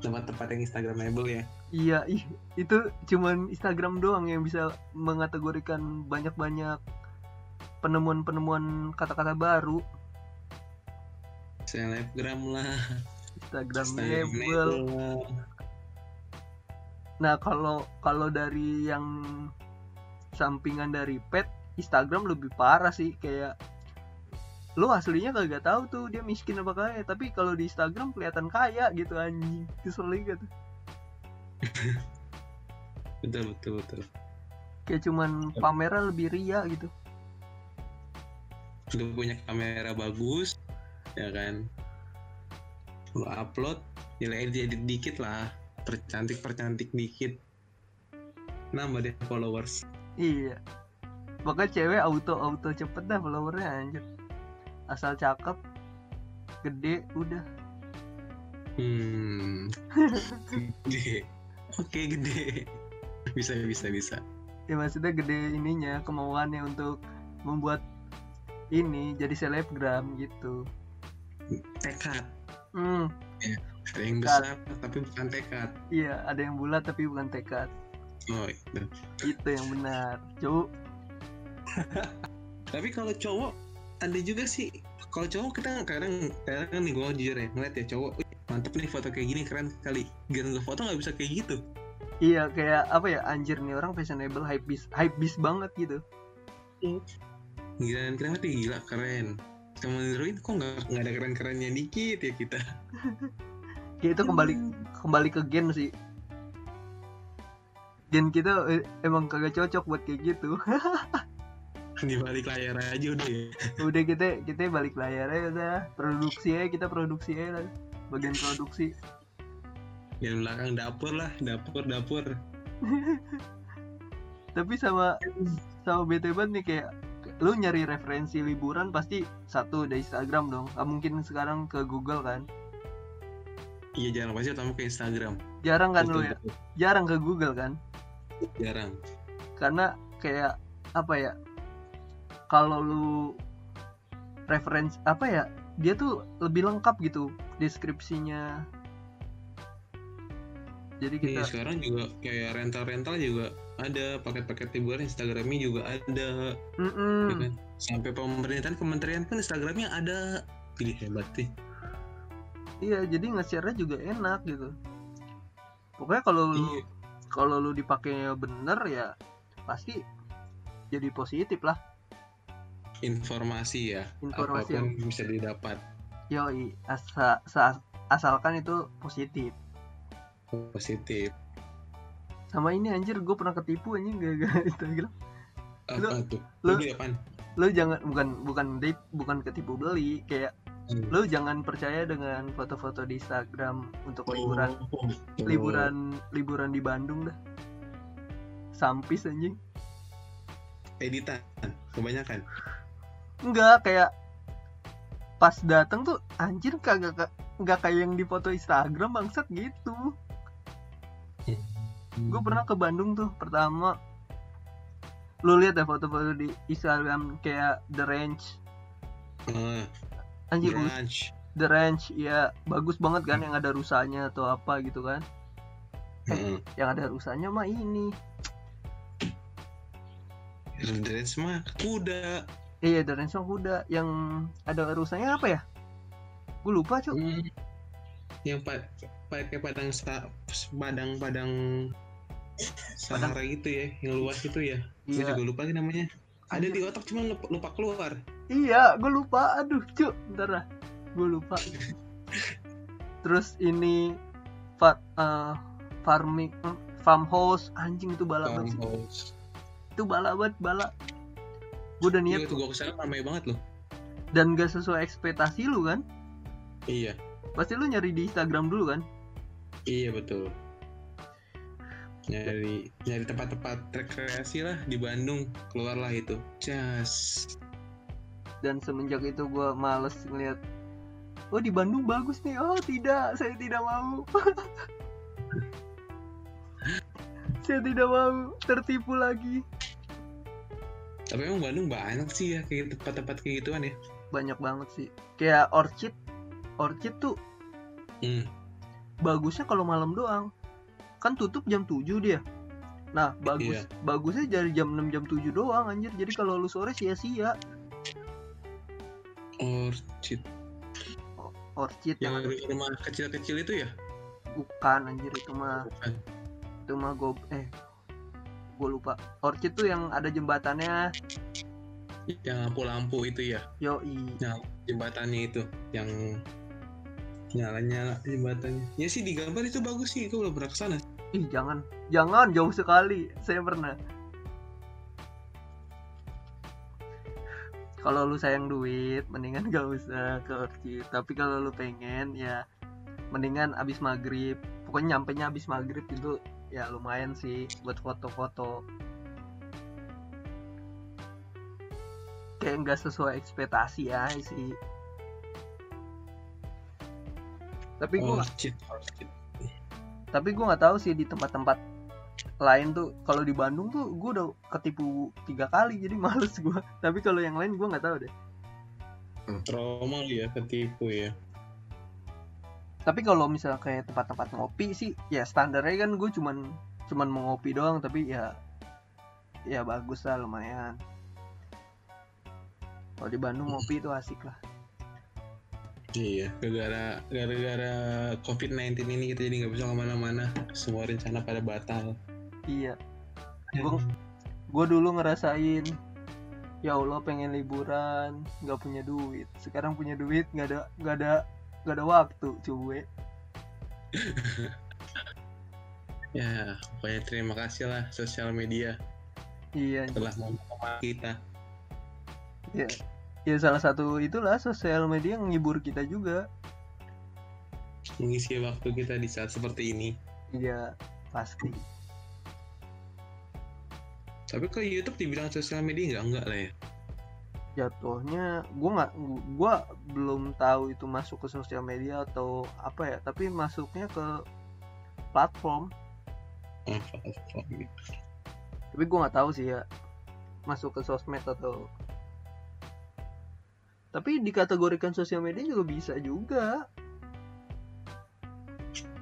B: Tempat-tempat yang instagramable ya.
A: Iya ih, itu cuman Instagram doang yang bisa mengategorikan banyak-banyak penemuan-penemuan kata-kata baru.
B: Selebgram lah
A: Instagramable nah kalau kalau dari yang sampingan dari pet Instagram lebih parah sih kayak lo aslinya kagak tahu tuh dia miskin apa kaya tapi kalau di Instagram kelihatan kaya gitu anjing. Kesel gitu
B: betul betul betul.
A: Kayak cuman pameran lebih ria gitu.
B: Lu punya kamera bagus ya kan lu upload nilai jadi dikit lah. Percantik percantik dikit. Nambah deh followers.
A: Iya. Pokoknya cewek auto auto cepet dah followernya anjir. Asal cakep gede udah.
B: Hmm. Gede. Oke gede. Bisa bisa bisa.
A: Ya maksudnya gede ininya kemauannya untuk membuat ini jadi selebgram gitu.
B: Tekad
A: hmm.
B: ya, ada yang besar tapi bukan tekad.
A: Iya ada yang bulat tapi bukan tekad.
B: Oh itu
A: itu yang benar. Cowok
B: tapi kalau cowok ada juga sih. Kalau cowok kita kadang kadang nih gue jujur ya ngeliat ya cowok mantep nih foto kayak gini keren kali gak foto nggak bisa kayak gitu.
A: Iya kayak apa ya anjir nih orang fashionable hype bis hype bis banget gitu.
B: Gila keren gila keren sama Ruin kok nggak nggak ada keren kerennya dikit ya kita?
A: Kayak itu kembali kembali ke gen sih. Gen kita eh, emang kagak cocok buat kayak gitu.
B: Di balik layar aja udah ya?
A: Udah kita kita balik layar aja udah. Produksi aja kita produksi aja lah. Bagian produksi.
B: Yang belakang dapur lah dapur dapur.
A: Tapi sama sama bete banget nih kayak lu nyari referensi liburan pasti satu dari Instagram dong. Gak mungkin sekarang ke Google kan?
B: Iya jarang pasti utama ke Instagram.
A: Jarang kan lu ya? jarang ke Google kan?
B: Jarang.
A: Karena kayak apa ya kalau lu referensi apa ya dia tuh lebih lengkap gitu deskripsinya.
B: Jadi kita iya, sekarang juga kayak rental rental juga ada paket-paket liburan Instagramnya juga ada.
A: Mm -mm.
B: ya kan? sampai pemerintahan kementerian pun Instagramnya ada. Pilih hebat sih.
A: Iya jadi nge-share juga enak gitu. Pokoknya kalau lu
B: Iya.
A: kalau lu dipakai bener ya pasti jadi positif lah.
B: Informasi ya
A: Informasi
B: apa pun bisa didapat.
A: Yoi asa, sa- asalkan itu positif.
B: Positif
A: sama ini anjir gue pernah ketipu anjing gak Instagram
B: tuh
A: lu-
B: lu beli apaan?
A: lu jangan bukan bukan date bukan ketipu beli kayak
B: Hmm.
A: lu jangan percaya dengan foto-foto di Instagram untuk
B: Oh,
A: liburan.
B: oh.
A: liburan liburan di Bandung dah. Sampis anjing.
B: Editan? Kebanyakan?
A: Enggak kayak pas datang tuh anjir kagak ka- nggak kayak yang di foto Instagram bangsat gitu gue pernah ke Bandung tuh pertama. Lu lihat ya foto-foto di Instagram kayak The Range
B: Ah,
A: anjir
B: brunch
A: The Range ya bagus banget kan yang ada rusanya atau apa gitu kan.
B: Heeh.
A: yang ada rusanya mah ini.
B: Dress mah kuda.
A: Iya The Range mah kuda. Yang ada rusanya apa ya? Gue lupa cuy
B: Hmm. yang pa pakai padang sa padang padang. Sahara gitu ya yang luas itu ya. Gue
A: iya.
B: juga lupa sih namanya. Ada di otak cuma lupa, lupa keluar.
A: Iya gue lupa. Aduh cuy ntar lah. Gue lupa. Terus ini fa eh, farming farmhouse anjing itu bala banget itu bala banget bala gue udah
B: iya
A: niat
B: tuh gue ke sana ramai banget loh.
A: Dan gak sesuai ekspektasi lu kan?
B: Iya.
A: Pasti lu nyari di Instagram dulu kan
B: iya betul. Nyari nyari tempat-tempat rekreasi lah di Bandung. Keluarlah itu. Jas
A: dan semenjak itu gue males ngeliat oh di Bandung bagus nih. Oh tidak saya tidak mau. Saya tidak mau tertipu lagi.
B: Tapi emang Bandung banyak sih ya kayak tempat-tempat kayak gituan ya.
A: Banyak banget sih. Kayak Orchid Orchid tuh
B: hmm.
A: Bagusnya kalau malam doang. Kan tutup jam 7 dia. Nah bagus
B: Iya.
A: bagusnya dari jam 6 jam 7 doang anjir. Jadi kalau lu sore sia-sia.
B: Orchid.
A: Orchid.
B: Yang ada rumah kecil-kecil itu ya?
A: Bukan anjir itu mah
B: bukan.
A: itu mah gue eh gue lupa. Orchid tuh yang ada jembatannya.
B: Yang lampu-lampu itu ya?
A: Yoi.
B: Jembatannya itu yang nyala-nyala jembatannya ya sih di gambar itu bagus sih. Gue belum pernah ke sana
A: ih jangan. Jangan jauh sekali. Saya pernah. Kalau lu sayang duit mendingan gak usah ke Orchid tapi kalau lu pengen ya mendingan abis maghrib. Pokoknya nyampe nya abis maghrib itu ya lumayan sih buat foto-foto. Kayak nggak sesuai ekspektasi ya sih tapi gua
B: Orchid Orchid
A: tapi gue nggak tahu sih di tempat-tempat lain tuh kalau di Bandung tuh gue udah ketipu tiga kali jadi males gue tapi kalau yang lain gue nggak tahu deh.
B: Trauma lu ya ketipu ya.
A: Tapi kalau misalnya kayak tempat-tempat ngopi sih ya standarnya kan gue cuman cuman mau ngopi doang tapi ya ya bagus lah lumayan. Kalau di Bandung ngopi itu asik lah
B: iya gara-gara gara-gara covid 19 ini kita jadi nggak bisa ke mana-mana. Semua rencana pada batal.
A: Iya. Gue gue dulu ngerasain ya Allah pengen liburan nggak punya duit. Sekarang punya duit nggak ada nggak ada nggak ada waktu cuy.
B: Ya pokoknya terima kasih lah sosial media.
A: Iya
B: telah membawa kita.
A: Ya ya salah satu itulah sosial media yang ngibur kita juga.
B: Mengisi waktu kita di saat seperti ini.
A: Iya pasti.
B: Tapi kalau YouTube dibilang sosial media nggak? Enggak lah ya?
A: Jatuhnya gue nggak gue belum tahu itu masuk ke sosial media atau apa ya. Tapi masuknya ke platform.
B: Oh, platform.
A: Tapi gue nggak tahu sih ya masuk ke sosmed atau tapi dikategorikan sosial media juga bisa juga.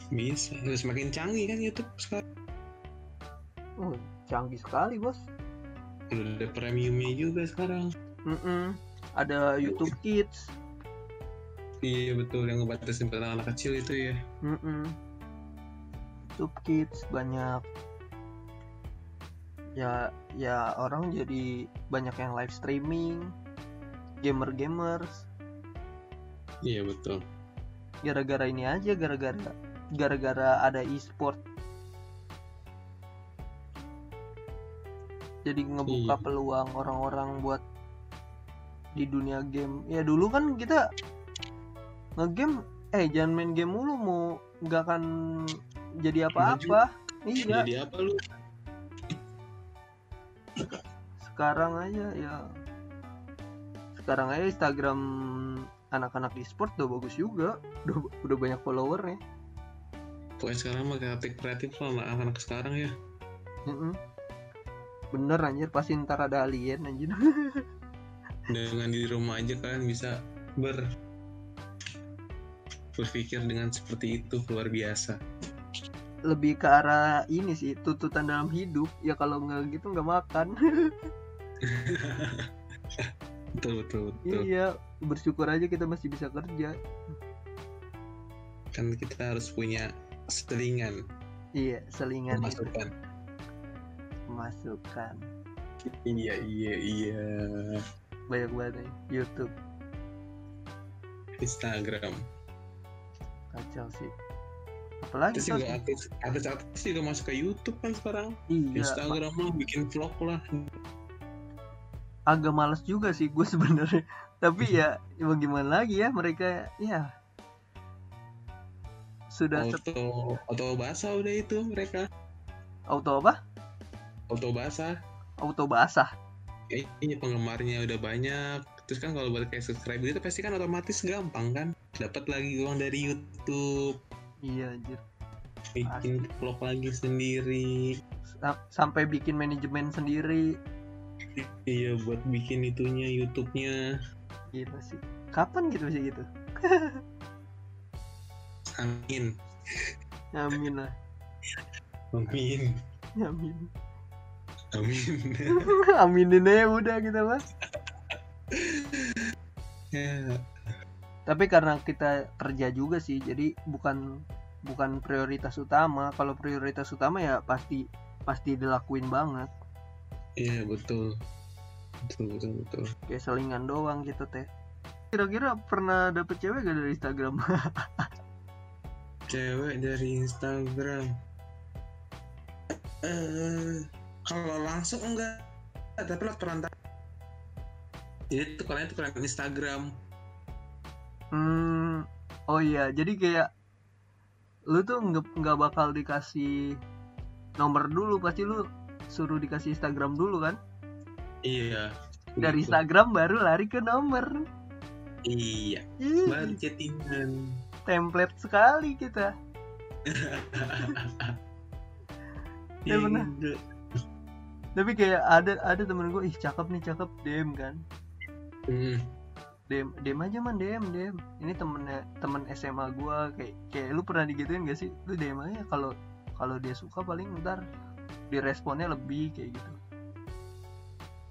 B: Bisa udah semakin canggih kan YouTube sekarang.
A: Oh, canggih sekali bos.
B: Udah ada premiumnya juga sekarang.
A: Mm-mm. ada YouTube Kids.
B: Iya betul yang ngebatasin buat anak kecil itu ya.
A: Mm-mm. YouTube Kids banyak. Ya ya orang jadi banyak yang live streaming gamer gamers
B: iya betul.
A: Gara-gara ini aja gara-gara gara-gara ada e-sport. Jadi ngebuka
B: Iya.
A: peluang orang-orang buat di dunia game. Ya dulu kan kita ngegame eh jangan main game mulu mau nggak akan jadi apa-apa. iya.
B: Jadi apa lu?
A: Sekarang aja ya sekarang aja Instagram anak-anak e-sport udah bagus juga. Udah, udah banyak followernya.
B: Pokoknya sekarang mah kreatif kreatif lah anak-anak sekarang ya.
A: Mm-mm. bener anjir. Pasti ntar ada alien anjir.
B: Dengan di rumah aja kalian bisa ber berpikir dengan seperti itu. Luar biasa.
A: Lebih ke arah ini sih tuntutan dalam hidup. Ya kalau nggak gitu nggak makan
B: betul betul betul.
A: Iya bersyukur aja kita masih bisa kerja.
B: Kan kita harus punya selingan.
A: Iya selingan.
B: Masukan
A: masukan
B: iya iya iya.
A: Banyak banget nih YouTube.
B: Instagram.
A: Kacau sih. Apalagi
B: terus juga artis artis artis juga masuk ke YouTube kan sekarang.
A: Iya
B: Instagram lah bikin vlog lah
A: agak males juga sih gue sebenarnya. Tapi ya ya mau gimana lagi ya mereka ya. Sudah
B: auto auto basah udah itu mereka.
A: Auto apa?
B: Auto basah.
A: Auto basah.
B: Ini penggemarnya udah banyak. Terus kan kalau buat kayak subscribe itu pasti kan otomatis gampang kan? Dapat lagi uang dari YouTube.
A: Iya anjir.
B: Bikin vlog lagi sendiri.
A: Sa- sampai bikin manajemen sendiri
B: iya buat bikin itunya YouTube-nya.
A: Gila sih kapan gitu sih gitu?
B: Amin.
A: Amin lah.
B: Amin.
A: Amin.
B: Amin.
A: Aminin aja udah kita mas.
B: Ya.
A: Tapi karena kita kerja juga sih jadi bukan bukan prioritas utama. Kalau prioritas utama ya pasti pasti dilakuin banget
B: iya betul. Betul betul betul.
A: Kayak selingan doang gitu teh. Kira-kira pernah dapet cewek gak dari Instagram?
B: Cewek dari Instagram. Eh kalau langsung enggak. Tapi lewat perantara jadi tukerannya tukeran Instagram.
A: Hmm oh iya. Jadi kayak lu tuh nggak bakal dikasih nomor dulu. Pasti lu suruh dikasih Instagram dulu kan?
B: Iya
A: dari
B: gitu.
A: Instagram baru lari ke nomor.
B: Iya
A: Ih,
B: baru chattingan.
A: Template sekali kita.
B: Iya, gitu.
A: tapi kayak ada ada temen gue ih cakep nih cakep dem kan?
B: Hmm,
A: dem dem aja man dem dem ini temennya temen SMA gue kayak kayak lu pernah digituin gak sih? Lu dem aja kalau kalau dia suka paling ntar diresponnya lebih kayak gitu.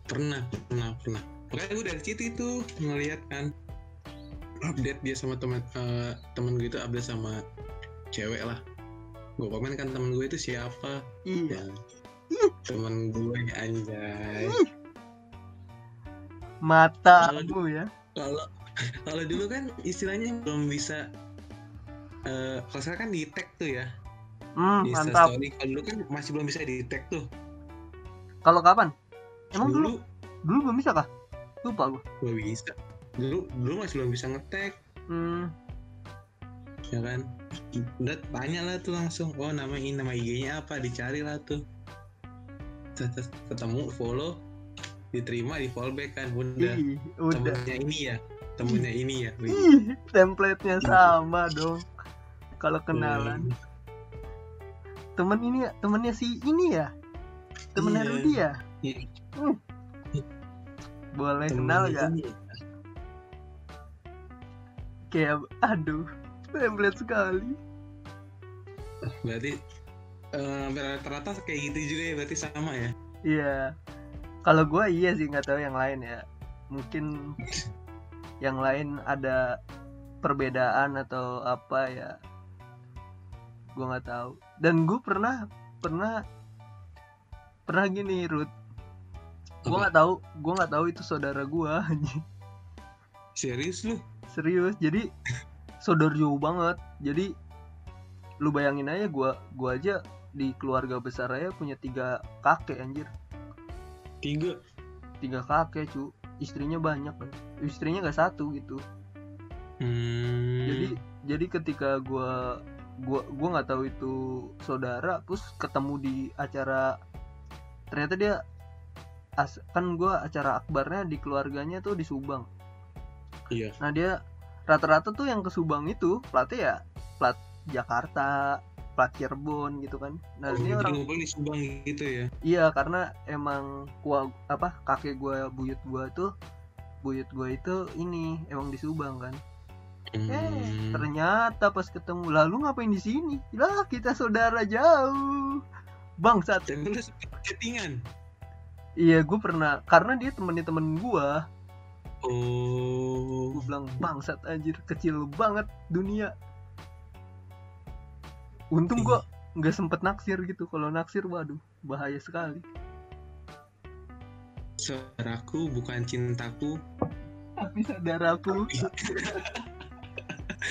B: Pernah pernah pernah. Makanya gue dari situ itu ngeliat kan update dia sama teman eh, temen gue itu update sama cewek lah. Gue komen kan temen gue itu siapa?
A: Iya.
B: Ya. Temen gue anjay.
A: Matamu ya.
B: kalau kalau dulu kan istilahnya belum bisa eh kalau sekarang kan di tag tuh ya
A: hmm,
B: di
A: mantap.
B: Story kalau dulu kan masih belum bisa di tag tuh.
A: Kalau kapan? Emang dulu.
B: dulu
A: dulu belum bisa kah? Lupa gue
B: belum bisa. Dulu dulu masih belum bisa ngetek
A: hmm,
B: ya kan? Udah tanya lah tuh langsung oh nama ini nama IG-nya apa? Dicari lah tuh. Ketemu follow diterima di fallback kan.
A: Ih, udah.
B: Temennya ini ya. Temennya ini ya.
A: Ih template-nya sama dong. Kalau kenalan temen ini ya temennya si ini ya temennya
B: Iya.
A: Rudi ya
B: Iya.
A: Hmm. boleh
B: Temennya
A: kenal gak
B: ini.
A: kayak aduh template sekali
B: berarti uh, rata-rata kayak gitu juga ya berarti sama ya
A: iya kalau gue iya sih nggak tahu yang lain ya mungkin yang lain ada perbedaan atau apa ya gue nggak tahu. Dan gue pernah pernah pernah gini Ruth gue nggak tahu gue nggak tahu itu saudara gue
B: serius lu?
A: Serius jadi saudara jauh banget. Jadi lu bayangin aja gue gue aja di keluarga besar aja punya tiga kakek anjir.
B: Tiga?
A: Tiga kakek cu. Istrinya banyak istrinya gak satu gitu. Hmm. jadi jadi ketika gue gua gua nggak tahu itu saudara terus ketemu di acara ternyata dia as, kan gue acara akbarnya di keluarganya tuh di Subang.
B: Iya.
A: Nah dia rata-rata tuh yang ke Subang itu platnya ya plat Jakarta plat Cirebon gitu kan.
B: Nah oh, ini orang di Subang gitu ya?
A: Iya karena emang gua apa kakek gue buyut gue tuh buyut gue itu ini emang di Subang kan Hmm. Eh, ternyata pas ketemu lalu ngapain di sini? Lah, kita saudara jauh. Bangsat.
B: Chattingan.
A: Iya, gue pernah karena dia temennya temen gue.
B: Oh.
A: Gue bilang bangsat anjir, kecil banget dunia. Untung gue nggak sempet naksir gitu. Kalau naksir, waduh, bahaya sekali.
B: Saudaraku bukan cintaku.
A: Tapi saudaraku.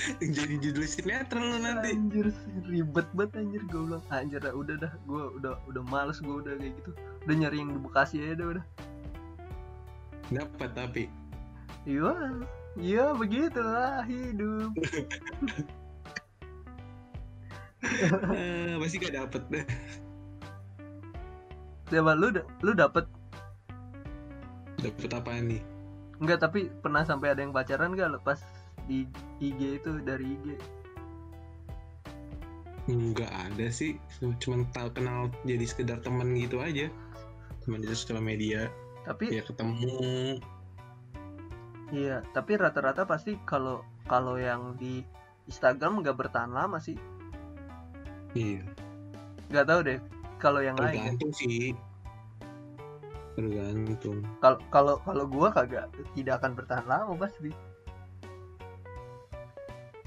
B: jadi judul sinetron lu nanti.
A: Anjir ribet banget anjir. Gue bilang anjir udah dah. Gue udah udah males gue udah kayak gitu. Udah nyari yang di Bekasi aja udah.
B: Dapat tapi.
A: Iya iya begitulah hidup.
B: Uh, masih gak dapet deh
A: siapa? Lu lu dapet?
B: Dapet apa nih?
A: Enggak tapi pernah sampai ada yang pacaran gak lepas di IG itu dari IG
B: nggak ada sih. Cuma tahu kenal jadi sekedar teman gitu aja. Teman di sosial media.
A: Tapi
B: ya ketemu.
A: Iya tapi rata-rata pasti kalau kalau yang di Instagram nggak bertahan lama sih.
B: Iya.
A: Nggak tahu deh kalau yang
B: lain tergantung sih. Tergantung.
A: Kalau kalau kalau gua kagak tidak akan bertahan lama pasti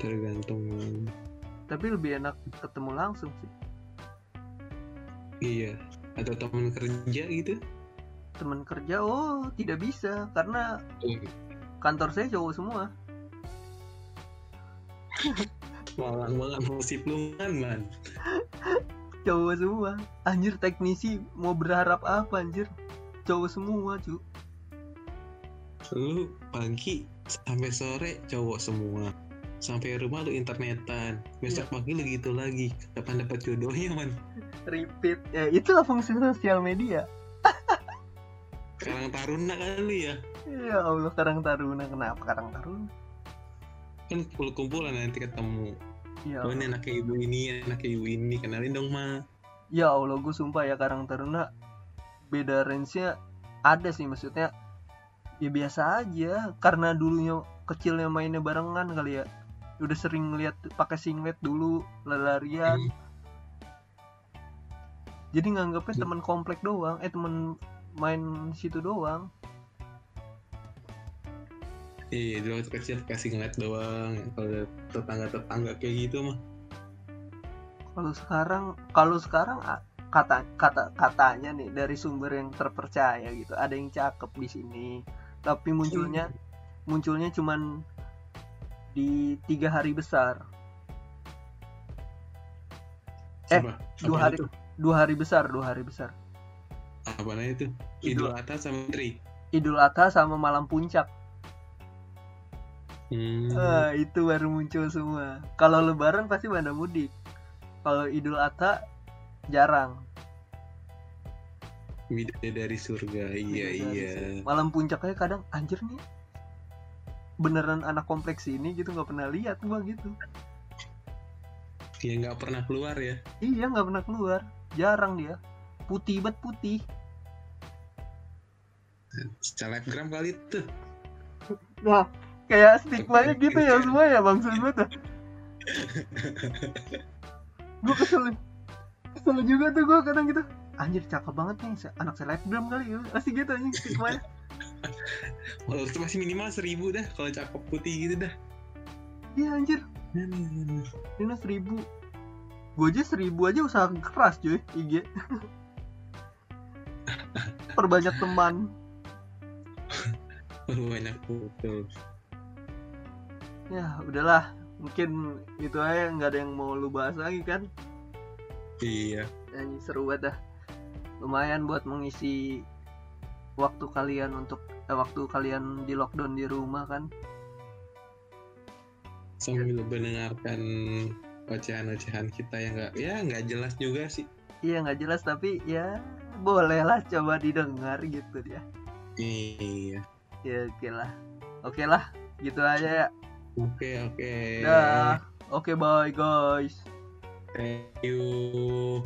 B: tergantung.
A: Tapi lebih enak ketemu langsung sih.
B: Iya. Atau teman kerja gitu?
A: Teman kerja oh tidak bisa. Karena oh. kantor saya cowok semua.
B: Malang banget musib lu man.
A: Cowok semua. Anjir teknisi mau berharap apa anjir? Cowok semua cu.
B: Lu pagi sampai sore cowok semua sampai rumah lu internetan. Besok ya. pagi lu gitu lagi. Kapan dapat jodohnya man?
A: Repeat. Ya itulah fungsi sosial media.
B: Karang taruna kali ya.
A: Ya Allah karang taruna. Kenapa karang taruna?
B: Kan kumpul kumpulan nanti ketemu. Ya oh ini anaknya ibu ini anaknya ibu ini. Kenalin dong ma.
A: Ya Allah gue sumpah ya karang taruna beda range-nya ada sih. Maksudnya ya biasa aja. Karena dulunya kecilnya mainnya barengan kali ya udah sering lihat pakai singlet dulu larian hmm. jadi nganggapnya hmm. teman komplek doang eh teman main situ doang.
B: Iya dulu waktu kecil kasih ngeliat doang. Kalau tetangga tetangga kayak gitu mah.
A: Kalau sekarang kalau sekarang kata kata katanya nih dari sumber yang terpercaya gitu ada yang cakep di sini. Tapi munculnya munculnya cuman di tiga hari besar. Eh, dua hari itu? dua hari besar, dua hari besar.
B: Apa namanya itu? Idul, Adha sama Tri.
A: Idul Adha sama malam puncak.
B: Hmm.
A: Ah, itu baru muncul semua. Kalau Lebaran pasti pada mudik. Kalau Idul Adha jarang.
B: dari surga, iya iya.
A: Malam puncaknya kadang anjir nih beneran anak kompleks ini gitu nggak pernah lihat gua gitu.
B: Iya nggak pernah keluar ya?
A: Iya nggak pernah keluar. Jarang dia. Putih banget putih.
B: Selebgram kali tuh.
A: Nah kayak stigma gitu ya semua ya bang gue tuh gue kesel. Kesel juga tuh gue kadang gitu. Anjir cakep banget nih anak selebgram kali ya. Masih gitu anjing semuanya
B: Walau itu masih minimal seribu dah kalau cakep putih gitu dah.
A: Iya anjir. Ini seribu. Gue aja seribu aja usaha keras cuy IG perbanyak teman.
B: Perbanyak foto.
A: Ya udahlah. Mungkin itu aja nggak ada yang mau lu bahas lagi kan?
B: Iya.
A: Yang seru banget dah. Lumayan buat mengisi waktu kalian untuk waktu kalian di lockdown di rumah kan?
B: Sambil mendengarkan ocehan-ocehan kita yang nggak ya nggak jelas juga sih.
A: Iya nggak jelas tapi ya boleh lah coba didengar gitu ya.
B: Iya.
A: Ya oke lah. Oke lah gitu aja ya.
B: Oke oke.
A: Dah. Oke bye guys.
B: Thank you